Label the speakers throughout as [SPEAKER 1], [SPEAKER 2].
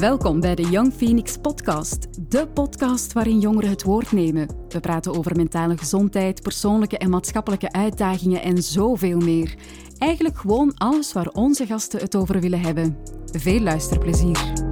[SPEAKER 1] Welkom bij de Young Phoenix Podcast, de podcast waarin jongeren het woord nemen. We praten over mentale gezondheid, persoonlijke en maatschappelijke uitdagingen en zoveel meer. Eigenlijk gewoon alles waar onze gasten het over willen hebben. Veel luisterplezier.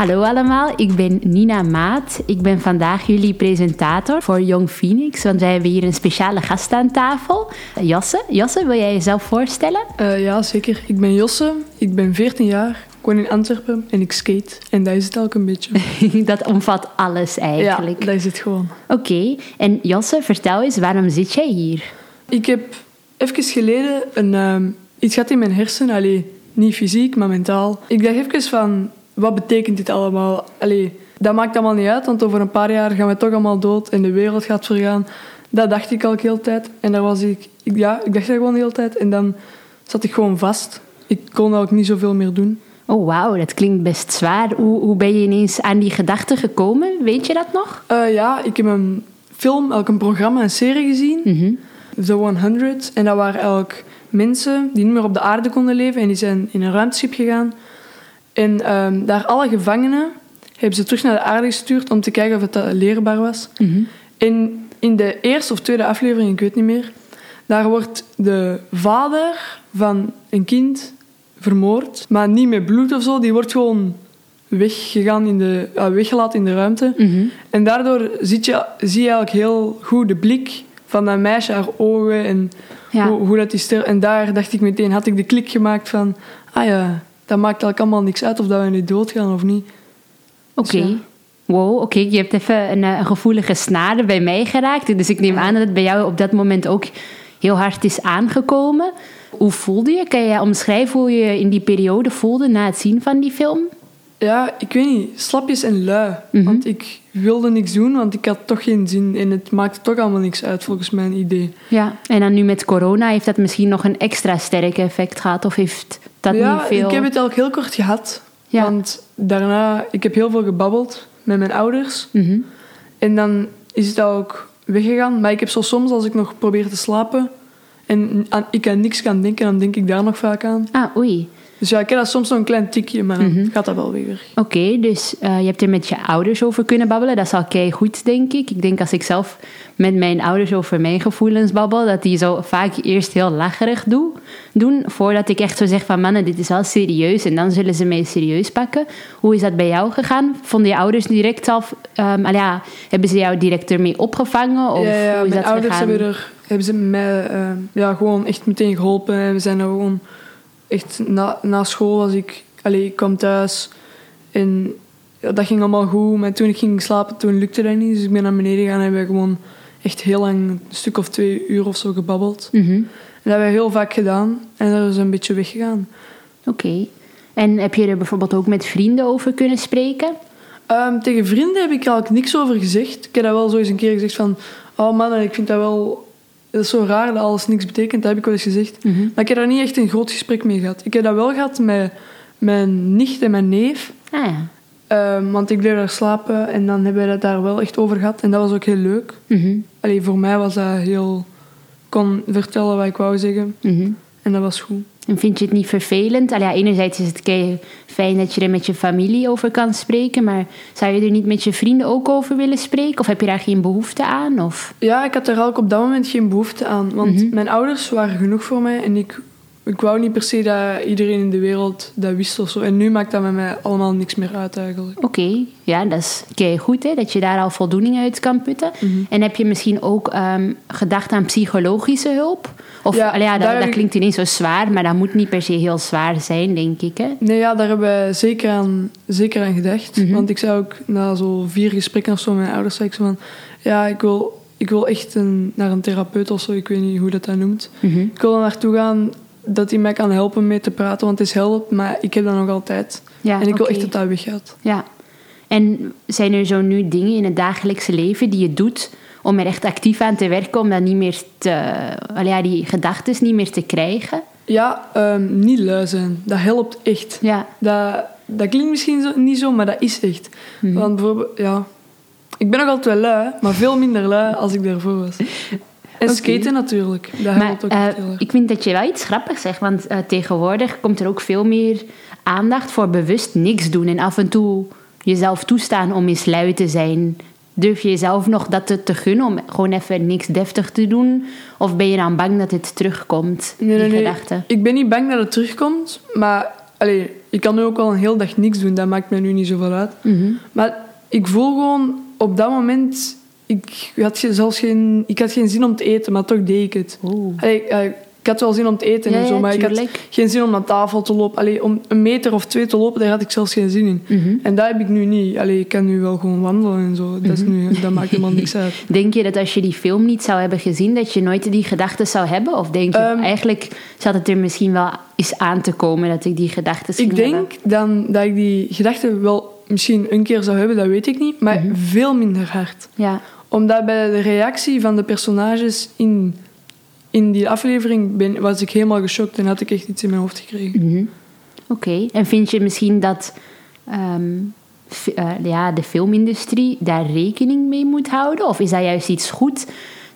[SPEAKER 2] Hallo allemaal, ik ben Nina Maat. Ik ben vandaag jullie presentator voor Young Phoenix, want wij hebben hier een speciale gast aan tafel. Josse, Josse, wil jij jezelf voorstellen?
[SPEAKER 3] Uh, ja, zeker. Ik ben Josse, ik ben 14 jaar, ik woon in Antwerpen en ik skate. En dat is het ook een beetje.
[SPEAKER 2] dat omvat alles eigenlijk.
[SPEAKER 3] Ja, dat is het gewoon.
[SPEAKER 2] Oké, en Josse, vertel eens, waarom zit jij hier?
[SPEAKER 3] Ik heb even geleden een, uh, iets gehad in mijn hersenen. Allee, niet fysiek, maar mentaal. Ik dacht even van, wat betekent dit allemaal? Allee, dat maakt allemaal niet uit, want over een paar jaar gaan we toch allemaal dood en de wereld gaat vergaan. Dat dacht ik al de hele tijd. En daar was ik, ik, ja, ik dacht dat gewoon de hele tijd. En dan zat ik gewoon vast. Ik kon ook niet zoveel meer doen.
[SPEAKER 2] Oh, wauw, dat klinkt best zwaar. Hoe, hoe ben je ineens aan die gedachten gekomen? Weet je dat nog?
[SPEAKER 3] Uh, ja, ik heb een film, elk een programma, een serie gezien. Mm The 100. En dat waren elk mensen die niet meer op de aarde konden leven. En die zijn in een ruimteschip gegaan. En um, daar alle gevangenen hebben ze terug naar de aarde gestuurd om te kijken of het eh, leerbaar was. Mm En in de eerste of tweede aflevering, ik weet niet meer, daar wordt de vader van een kind vermoord, maar niet met bloed of zo. Die wordt gewoon weggegaan in de, uh, weggelaten in de ruimte. Mm En daardoor zie je, zie je eigenlijk heel goed de blik van dat meisje, haar ogen en hoe, hoe, dat is. En daar dacht ik meteen, had ik de klik gemaakt van, ah ja, dat maakt eigenlijk allemaal niks uit of dat we nu doodgaan of niet.
[SPEAKER 2] Oké. Dus wow, oké. Je hebt even een, eh, een, gevoelige snade bij mij geraakt. Dus ik neem aan dat het bij jou op dat moment ook heel hard is aangekomen. Hoe voelde je? Kan je omschrijven hoe je in die periode voelde na het zien van die film?
[SPEAKER 3] Ja, ik weet niet. Slapjes en lui. Mhm. Want ik wilde niks doen, want ik had toch geen zin. En het maakte toch allemaal niks uit, volgens mijn idee.
[SPEAKER 2] Ja, en dan nu met corona heeft dat misschien nog een extra sterk effect gehad? Of heeft dat
[SPEAKER 3] ja,
[SPEAKER 2] niet veel...
[SPEAKER 3] ik heb het ook heel kort gehad. Ja. Want daarna... Ik heb heel veel gebabbeld met mijn ouders. Mhm. En dan is het ook weggegaan. Maar ik heb zo soms, als ik nog probeer te slapen... en ik aan niks kan denken, dan denk ik daar nog vaak aan.
[SPEAKER 2] Ah, oei.
[SPEAKER 3] Dus ja, ik heb dat soms een klein tikje, maar dan mhm. gaat dat wel weer.
[SPEAKER 2] Oké, dus uh, je hebt er met je ouders over kunnen babbelen. Dat is al kei goed, denk ik. Ik denk als ik zelf met mijn ouders over mijn gevoelens babbel, dat die zo vaak eerst heel lacherig doe, doen, voordat ik echt zo zeg van mannen, dit is wel serieus en dan zullen ze mij serieus pakken. Hoe is dat bij jou gegaan? Vonden je ouders direct zelf, um, ja, hebben ze jou direct ermee opgevangen? Of
[SPEAKER 3] ja, ja
[SPEAKER 2] hoe is
[SPEAKER 3] mijn
[SPEAKER 2] dat
[SPEAKER 3] ouders hebben, er, hebben ze mij uh, ja, gewoon echt meteen geholpen. En we zijn er gewoon echt na, na school was ik... Allee, ik kwam thuis en ja, dat ging allemaal goed. Maar toen ik ging slapen, toen lukte dat niet. Dus ik ben naar beneden gegaan en hebben gewoon echt heel lang, een stuk of twee uur of zo gebabbeld. Mhm. En dat hebben we heel vaak gedaan. En dat is een beetje weggegaan.
[SPEAKER 2] Oké. En heb je er bijvoorbeeld ook met vrienden over kunnen spreken?
[SPEAKER 3] Um, tegen vrienden heb ik eigenlijk niks over gezegd. Ik heb dat wel zo eens een keer gezegd van... Oh man, ik vind dat wel dat is zo raar dat alles niks betekent, dat heb ik wel eens gezegd. Mhm. Maar ik heb daar niet echt een groot gesprek mee gehad. Ik heb dat wel gehad met mijn nicht en mijn neef. Ah, ja. Ehm, want ik bleef daar slapen en dan hebben we dat daar wel echt over gehad. En dat was ook heel leuk. Mm voor mij was dat heel... Ik kon vertellen wat ik wou zeggen. Mhm. En dat was goed.
[SPEAKER 2] En vind je het niet vervelend? Allee, ja, enerzijds is het fijn dat je er met je familie over kan spreken, maar zou je er niet met je vrienden ook over willen spreken? Of heb je daar geen behoefte aan? Of?
[SPEAKER 3] Ja, ik had er ook op dat moment geen behoefte aan. Want mhm. mijn ouders waren genoeg voor mij en ik, ik wou niet per se dat iedereen in de wereld dat wist of zo. En nu maakt dat met mij allemaal niks meer uit eigenlijk.
[SPEAKER 2] Oké, ja, dat is kei goed hè, dat je daar al voldoening uit kan putten. Mhm. En heb je misschien ook um, gedacht aan psychologische hulp? Of ja, ja dat, dat klinkt ineens zo zwaar, maar dat moet niet per se heel zwaar zijn, denk ik. Hè?
[SPEAKER 3] Nee, ja, daar hebben we zeker aan, zeker aan gedacht. Mhm. Want ik zei ook na zo vier gesprekken of zo met mijn ouders, zei ik zo van... Ja, ik wil, ik wil echt een, naar een therapeut of zo, ik weet niet hoe dat dat noemt. Mhm. Ik wil er naartoe gaan dat hij mij kan helpen mee te praten, want het is help, maar ik heb dat nog altijd. Ja, en ik wil echt dat dat weggaat.
[SPEAKER 2] Ja. En zijn er zo nu dingen in het dagelijkse leven die je doet om er echt actief aan te werken, om dat niet meer te, ja, die gedachten niet meer te krijgen?
[SPEAKER 3] Ja, um, niet lui zijn. Dat helpt echt. Ja. Dat, dat klinkt misschien zo, niet zo, maar dat is echt. Mhm. Want bijvoorbeeld, ja, ik ben nog altijd wel lui, maar veel minder lui als ik daarvoor was. En
[SPEAKER 2] Oké.
[SPEAKER 3] skaten natuurlijk. Dat
[SPEAKER 2] Maar
[SPEAKER 3] helpt ook erg.
[SPEAKER 2] ik vind dat je wel iets grappigs zegt, want eh, tegenwoordig komt er ook veel meer aandacht voor bewust niks doen en af en toe jezelf toestaan om eens lui te zijn. Durf je jezelf nog dat te, te gunnen om gewoon even niks deftig te doen? Of ben je dan bang dat het terugkomt,
[SPEAKER 3] Nee,
[SPEAKER 2] die
[SPEAKER 3] nee.
[SPEAKER 2] gedachte?
[SPEAKER 3] Ik ben niet bang dat het terugkomt, maar allee, ik kan nu ook wel een heel dag niks doen. Dat maakt mij nu niet zoveel uit.
[SPEAKER 2] Mhm.
[SPEAKER 3] Maar ik voel gewoon op dat moment... Ik had, zelfs geen, ik had geen zin om te eten, maar toch deed ik het. Allee, ik had wel zin om te eten
[SPEAKER 2] Ja,
[SPEAKER 3] en zo, maar ik had geen zin om naar tafel te lopen. Allee, om een meter of twee te lopen, daar had ik zelfs geen zin in.
[SPEAKER 2] Mhm.
[SPEAKER 3] En dat heb ik nu niet. Allee, ik kan nu wel gewoon wandelen en zo. Dat, is
[SPEAKER 2] Mhm.
[SPEAKER 3] nu, dat maakt helemaal niks uit.
[SPEAKER 2] Denk je dat als je die film niet zou hebben gezien, dat je nooit die gedachten zou hebben? Of denk je
[SPEAKER 3] Ehm,
[SPEAKER 2] eigenlijk zat het er misschien wel eens aan te komen dat ik die gedachten
[SPEAKER 3] Ik
[SPEAKER 2] hebben?
[SPEAKER 3] denk dan dat ik die gedachten wel misschien een keer zou hebben, dat weet ik niet. Maar
[SPEAKER 2] Mhm.
[SPEAKER 3] veel minder hard.
[SPEAKER 2] Ja.
[SPEAKER 3] Omdat bij de reactie van de personages in, in die aflevering ben, was ik helemaal geschokt en had ik echt iets in mijn hoofd gekregen.
[SPEAKER 2] Mhm. Oké, en vind je misschien dat ehm, eh, ja, de filmindustrie daar rekening mee moet houden? Of is dat juist iets goed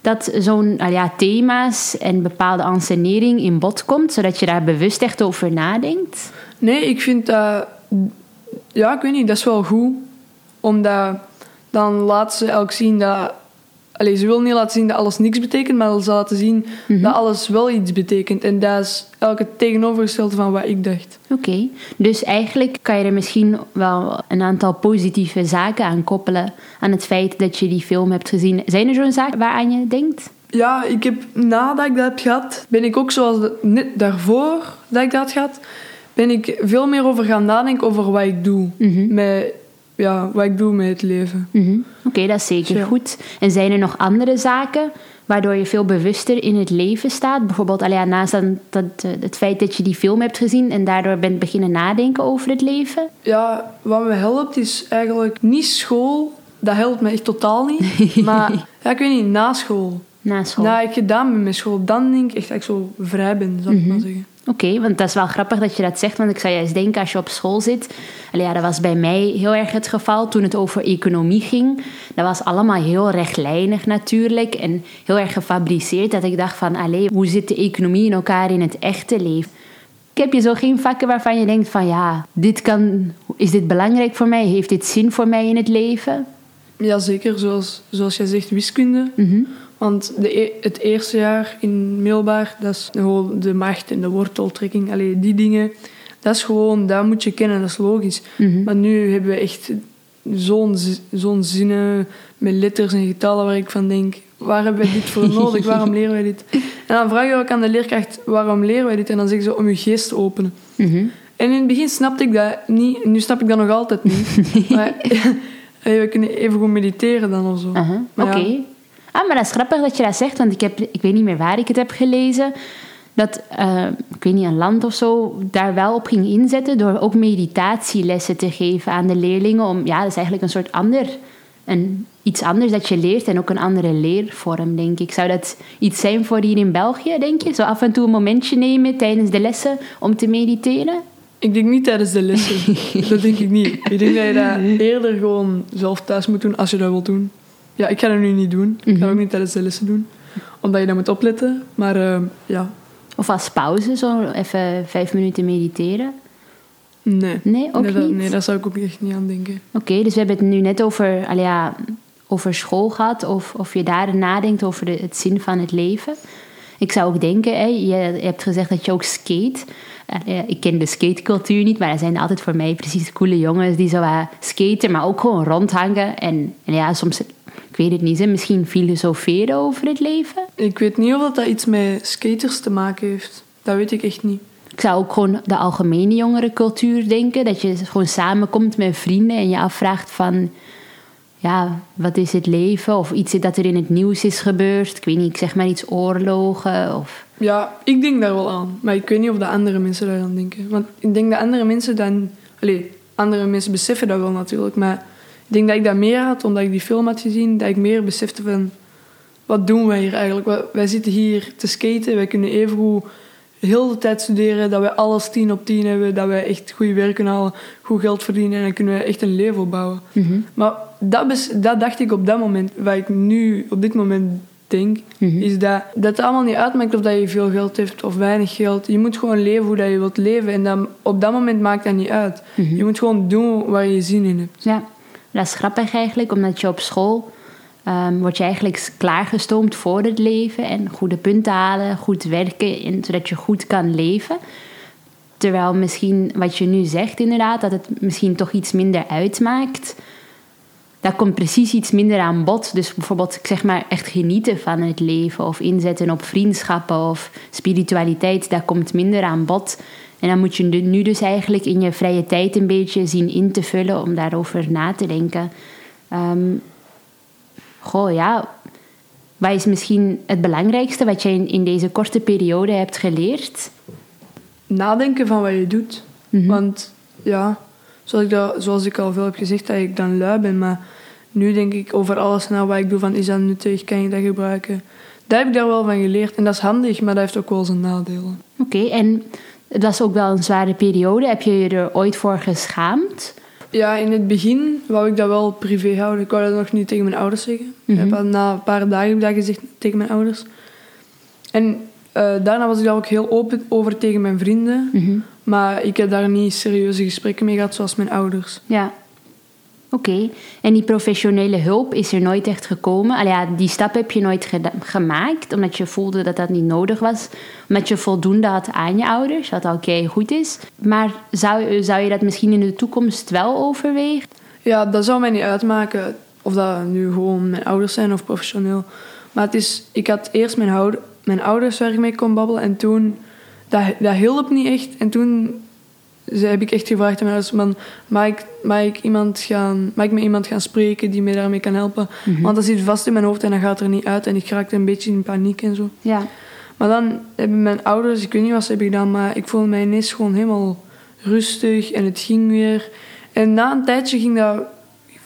[SPEAKER 2] dat zo'n ah ja, thema's en bepaalde ansenering in bod komt, zodat je daar bewust echt over nadenkt?
[SPEAKER 3] Nee, ik vind dat... Ja, ik weet niet, dat is wel goed. Omdat dan laat ze elk zien dat... Allee, ze wil niet laten zien dat alles niks betekent, maar ze laten zien dat alles wel iets betekent. En dat is elk het tegenovergestelde van wat ik dacht.
[SPEAKER 2] Oké, dus eigenlijk kan je er misschien wel een aantal positieve zaken aan koppelen aan het feit dat je die film hebt gezien. Zijn er zo'n zaken waaraan je denkt?
[SPEAKER 3] Ja, ik heb nadat ik dat heb gehad, ben ik ook zoals de- net daarvoor dat ik dat had gehad, ben ik veel meer over gaan nadenken over wat ik doe. Met, ja, wat ik doe met het leven.
[SPEAKER 2] Mhm. Oké, dat is zeker goed. En zijn er nog andere zaken waardoor je veel bewuster in het leven staat? Bijvoorbeeld ja, naast dan, dat, eh, het feit dat je die film hebt gezien en daardoor bent beginnen nadenken over het leven?
[SPEAKER 3] Ja, wat me helpt is eigenlijk niet school. Dat helpt me echt totaal niet. Maar ja, ik weet niet, na school.
[SPEAKER 2] Na school.
[SPEAKER 3] Na ik gedaan ben met school, dan denk ik echt dat ik zo vrij ben, zou ik maar zeggen.
[SPEAKER 2] Oké, want dat is wel grappig dat je dat zegt. Want ik zou juist denken, als je op school zit... Ja, dat was bij mij heel erg het geval toen het over economie ging. Dat was allemaal heel rechtlijnig natuurlijk. En heel erg gefabriceerd. Dat ik dacht van, allee, hoe zit de economie in elkaar in het echte leven? Ik heb je zo geen vakken waarvan je denkt van... Ja, dit kan, is dit belangrijk voor mij? Heeft dit zin voor mij in het leven?
[SPEAKER 3] Jazeker, zoals, zoals jij zegt, wiskunde.
[SPEAKER 2] Mhm.
[SPEAKER 3] Want de, e- het eerste jaar in middelbaar, dat is gewoon de macht en de worteltrekking. Allee, die dingen, dat is gewoon, dat moet je kennen, dat is logisch.
[SPEAKER 2] Mhm.
[SPEAKER 3] Maar nu hebben we echt zo'n zo'n zinnen met letters en getallen waar ik van denk... Waar hebben wij dit voor nodig? Waarom leren wij dit? En dan vraag je ook aan de leerkracht, waarom leren wij dit? En dan zeggen ze, om je geest te openen.
[SPEAKER 2] Mhm.
[SPEAKER 3] En in het begin snapte ik dat niet. Nu snap ik dat nog altijd niet. maar we kunnen even goed mediteren dan of zo.
[SPEAKER 2] Oké.
[SPEAKER 3] ja.
[SPEAKER 2] Ah, maar dat is grappig dat je dat zegt, want ik, heb, ik weet niet meer waar ik het heb gelezen. Dat, eh, ik weet niet, een land of zo daar wel op ging inzetten door ook meditatielessen te geven aan de leerlingen. Om, ja, dat is eigenlijk een soort ander, een, iets anders dat je leert en ook een andere leervorm, denk ik. Zou dat iets zijn voor hier in België, denk je? Zo af en toe een momentje nemen tijdens de lessen om te mediteren?
[SPEAKER 3] Ik denk niet tijdens de lessen. dat denk ik niet. Ik denk dat je dat eerder gewoon zelf thuis moet doen als je dat wilt doen. Ja, ik ga dat nu niet doen. Ik ga dat ook niet tijdens de lessen doen. Omdat je dat moet opletten. Maar eh, ja,
[SPEAKER 2] Of als pauze, zo even vijf minuten mediteren?
[SPEAKER 3] nee.
[SPEAKER 2] Nee, ook
[SPEAKER 3] nee, dat,
[SPEAKER 2] niet?
[SPEAKER 3] nee, daar zou ik ook echt niet aan denken.
[SPEAKER 2] Oké, dus we hebben het nu net over, ja, over school gehad. Of, of je daar nadenkt over de, het zin van het leven. Ik zou ook denken, hè, je, hebt gezegd dat je ook skate. Eh, ik ken de skatecultuur niet, maar er zijn altijd voor mij precies coole jongens die zo uh, skaten, maar ook gewoon rondhangen. En, en ja, soms, ik weet het niet, hè, misschien filosoferen over het leven.
[SPEAKER 3] Ik weet niet of dat, dat iets met skaters te maken heeft. Dat weet ik echt niet.
[SPEAKER 2] Ik zou ook gewoon de algemene jongerencultuur denken. Dat je gewoon samenkomt met vrienden en je afvraagt van... Ja, wat is het leven? Of iets dat er in het nieuws is gebeurd. Ik weet niet, ik zeg maar iets oorlogen of...
[SPEAKER 3] Ja, ik denk daar wel aan. Maar ik weet niet of de andere mensen daar aan denken. Want ik denk dat andere mensen dan... Allee, andere mensen beseffen dat wel natuurlijk. Maar denk dat ik dat meer had, omdat ik die film had gezien. Dat ik meer besefte van... Wat doen wij hier eigenlijk? Wij- zitten hier te skaten. Wij kunnen evengoed heel de tijd studeren. Dat wij alles tien op tien hebben. Dat wij echt goed werk kunnen halen. Goed geld verdienen. En dan kunnen we echt een leven opbouwen. Maar dat, dat dacht ik op dat moment. Wat ik nu op dit moment denk, is dat, dat het allemaal niet uitmaakt of dat je veel geld hebt of weinig geld. Je moet gewoon leven hoe dat je wilt leven. En dan, op dat moment maakt dat niet uit. Je moet gewoon doen waar je zin in hebt.
[SPEAKER 2] Ja, dat is grappig eigenlijk, omdat je op school um, word je eigenlijk klaargestoomd voor het leven en goede punten halen, goed werken, en, zodat je goed kan leven. Terwijl misschien wat je nu zegt, inderdaad, dat het misschien toch iets minder uitmaakt. Dat komt precies iets minder aan bod. Dus bijvoorbeeld, zeg maar, echt genieten van het leven of inzetten op vriendschappen of spiritualiteit, dat komt minder aan bod. En dan moet je nu dus eigenlijk in je vrije tijd een beetje zien in te vullen om daarover na te denken. Um, goh ja, wat is misschien het belangrijkste wat je in, in deze korte periode hebt geleerd?
[SPEAKER 3] Nadenken van wat je doet. Mhm. Want ja, zoals ik, dat, zoals ik al veel heb gezegd, dat ik dan lui ben. Maar nu denk ik over alles na wat ik doe. Van, is dat nuttig? Kan je dat gebruiken? Daar heb ik daar wel van geleerd. En dat is handig, maar dat heeft ook wel zijn nadelen.
[SPEAKER 2] Oké, en het was ook wel een zware periode. Heb je je er ooit voor geschaamd?
[SPEAKER 3] Ja, in het begin wou ik dat wel privé houden. Ik wou dat nog niet tegen mijn ouders zeggen. Mm Na een paar dagen heb ik dat gezegd tegen mijn ouders. En uh, daarna was ik daar ook heel open over tegen mijn vrienden. Mhm. Maar ik heb daar niet serieuze gesprekken mee gehad, zoals mijn ouders.
[SPEAKER 2] Ja. Oké, en die professionele hulp is er nooit echt gekomen? Al ja, die stap heb je nooit gemaakt, omdat je voelde dat dat niet nodig was. Omdat je voldoende had aan je ouders, wat oké goed is. Maar zou, zou je dat misschien in de toekomst wel overwegen?
[SPEAKER 3] Ja, dat zou mij niet uitmaken of dat nu gewoon mijn ouders zijn of professioneel. Maar het is, ik had eerst mijn, mijn ouders waar ik mee kon babbelen en toen, dat, dat hielp niet echt. En toen ze heb ik echt gevraagd aan mijn man, mag ik, mag, ik iemand gaan, mag ik met iemand gaan spreken die mij daarmee kan helpen? Mhm. Want dat zit vast in mijn hoofd en dat gaat er niet uit. En ik raakte een beetje in paniek en zo.
[SPEAKER 2] Ja.
[SPEAKER 3] Maar dan hebben mijn ouders, ik weet niet wat ze hebben gedaan, maar ik voelde mij ineens gewoon helemaal rustig en het ging weer. En na een tijdje ging dat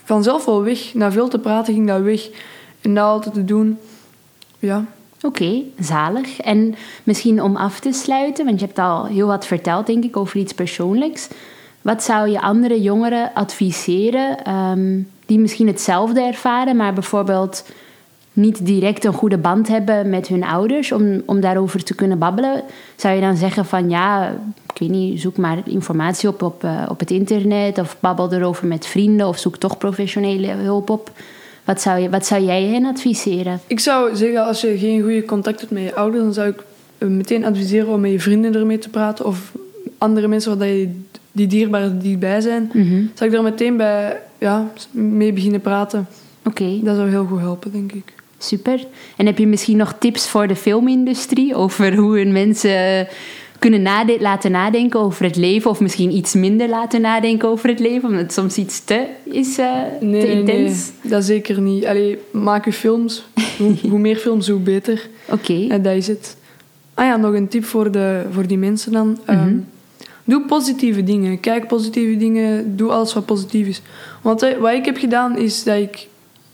[SPEAKER 3] vanzelf wel weg. Na veel te praten ging dat weg. En dat altijd te doen, ja,
[SPEAKER 2] Oké, zalig. En misschien om af te sluiten, want je hebt al heel wat verteld, denk ik, over iets persoonlijks. Wat zou je andere jongeren adviseren ehm, die misschien hetzelfde ervaren, maar bijvoorbeeld niet direct een goede band hebben met hun ouders om, om daarover te kunnen babbelen? Zou je dan zeggen van ja, ik weet niet, zoek maar informatie op op, uh, op het internet of babbel erover met vrienden of zoek toch professionele hulp op? Wat zou, je, wat zou jij hen adviseren?
[SPEAKER 3] Ik zou zeggen, als je geen goede contact hebt met je ouders, dan zou ik eh, meteen adviseren om met je vrienden ermee te praten. Of andere mensen waar je, die dierbaar dichtbij zijn. Mm Zou ik daar meteen bij ja, mee beginnen praten.
[SPEAKER 2] Oké.
[SPEAKER 3] Dat zou heel goed helpen, denk ik.
[SPEAKER 2] Super. En heb je misschien nog tips voor de filmindustrie over hoe een mensen kunnen laten nadenken over het leven, of misschien iets minder laten nadenken over het leven, omdat het soms iets te is uh,
[SPEAKER 3] nee,
[SPEAKER 2] te intens?
[SPEAKER 3] Nee, dat zeker niet. Allee, maak je films. hoe, hoe, meer films, hoe beter.
[SPEAKER 2] Oké.
[SPEAKER 3] En dat is het. Ah ja, nog een tip voor, de, voor die mensen dan. Ehm, mhm. doe positieve dingen. Kijk positieve dingen. Doe alles wat positief is. Want eh, wat ik heb gedaan is dat ik...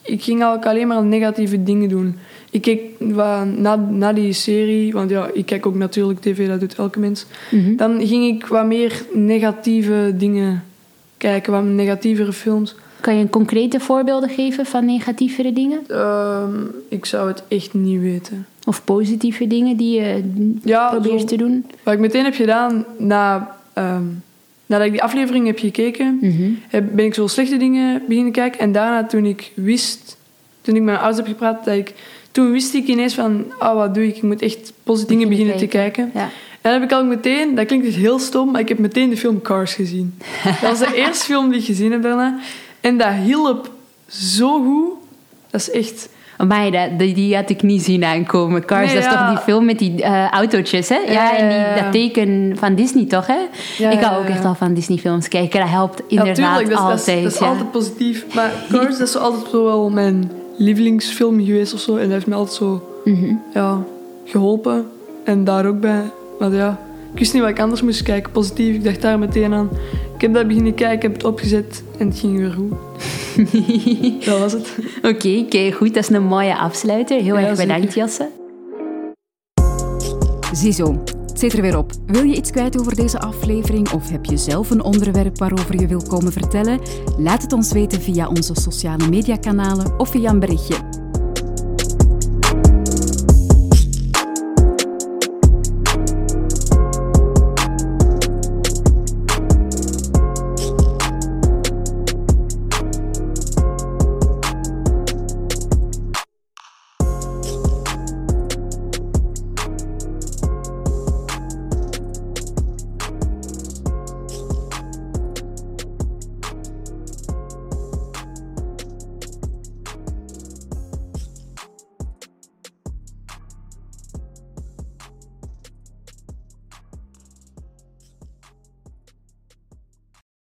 [SPEAKER 3] Ik ging eigenlijk alleen maar negatieve dingen doen ik keek na, na die serie, want ja, ik kijk ook natuurlijk tv, dat doet elke mens. Mhm. Dan ging ik wat meer negatieve dingen kijken, wat negatievere films.
[SPEAKER 2] Kan je een concrete voorbeelden geven van negatievere dingen?
[SPEAKER 3] Ehm, ik zou het echt niet weten.
[SPEAKER 2] Of positieve dingen die je ja, probeert te doen?
[SPEAKER 3] Wat ik meteen heb gedaan, na, um, nadat ik die aflevering heb gekeken, mhm. heb, ben ik zo slechte dingen beginnen kijken. En daarna, toen ik wist, toen ik met mijn ouders heb gepraat, dat ik toen wist ik ineens van, oh, wat doe ik? Ik moet echt positieve dingen beginnen te kijken. Ja. En dan heb ik al meteen, dat klinkt dus heel stom, maar ik heb meteen de film Cars gezien. Dat was de eerste film die ik gezien heb daarna. En dat hielp zo goed. Dat is echt...
[SPEAKER 2] Maar die, die had ik niet zien aankomen. Cars, dat is toch die film met die uh, autootjes, hè? Ja, en die, dat teken van Disney, toch, hè? ik hou ook echt al van Disney-films kijken. Dat helpt inderdaad
[SPEAKER 3] ja,
[SPEAKER 2] altijd.
[SPEAKER 3] Dat dat is altijd positief. Maar Cars, dat is altijd wel mijn lievelingsfilm geweest of zo. En dat heeft me altijd zo mhm. ja, geholpen. En daar ook bij. Maar ja, ik wist niet wat ik anders moest kijken. Positief, ik dacht daar meteen aan. Ik heb dat beginnen kijken, heb het opgezet en het ging weer goed. dat was het.
[SPEAKER 2] Oké, okay, goed. Dat is een mooie afsluiter. Heel erg bedankt, zeker. Jasse.
[SPEAKER 1] Ziezo, zit er weer op. Wil je iets kwijt over deze aflevering of heb je zelf een onderwerp waarover je wil komen vertellen? Laat het ons weten via onze sociale mediakanalen of via een berichtje.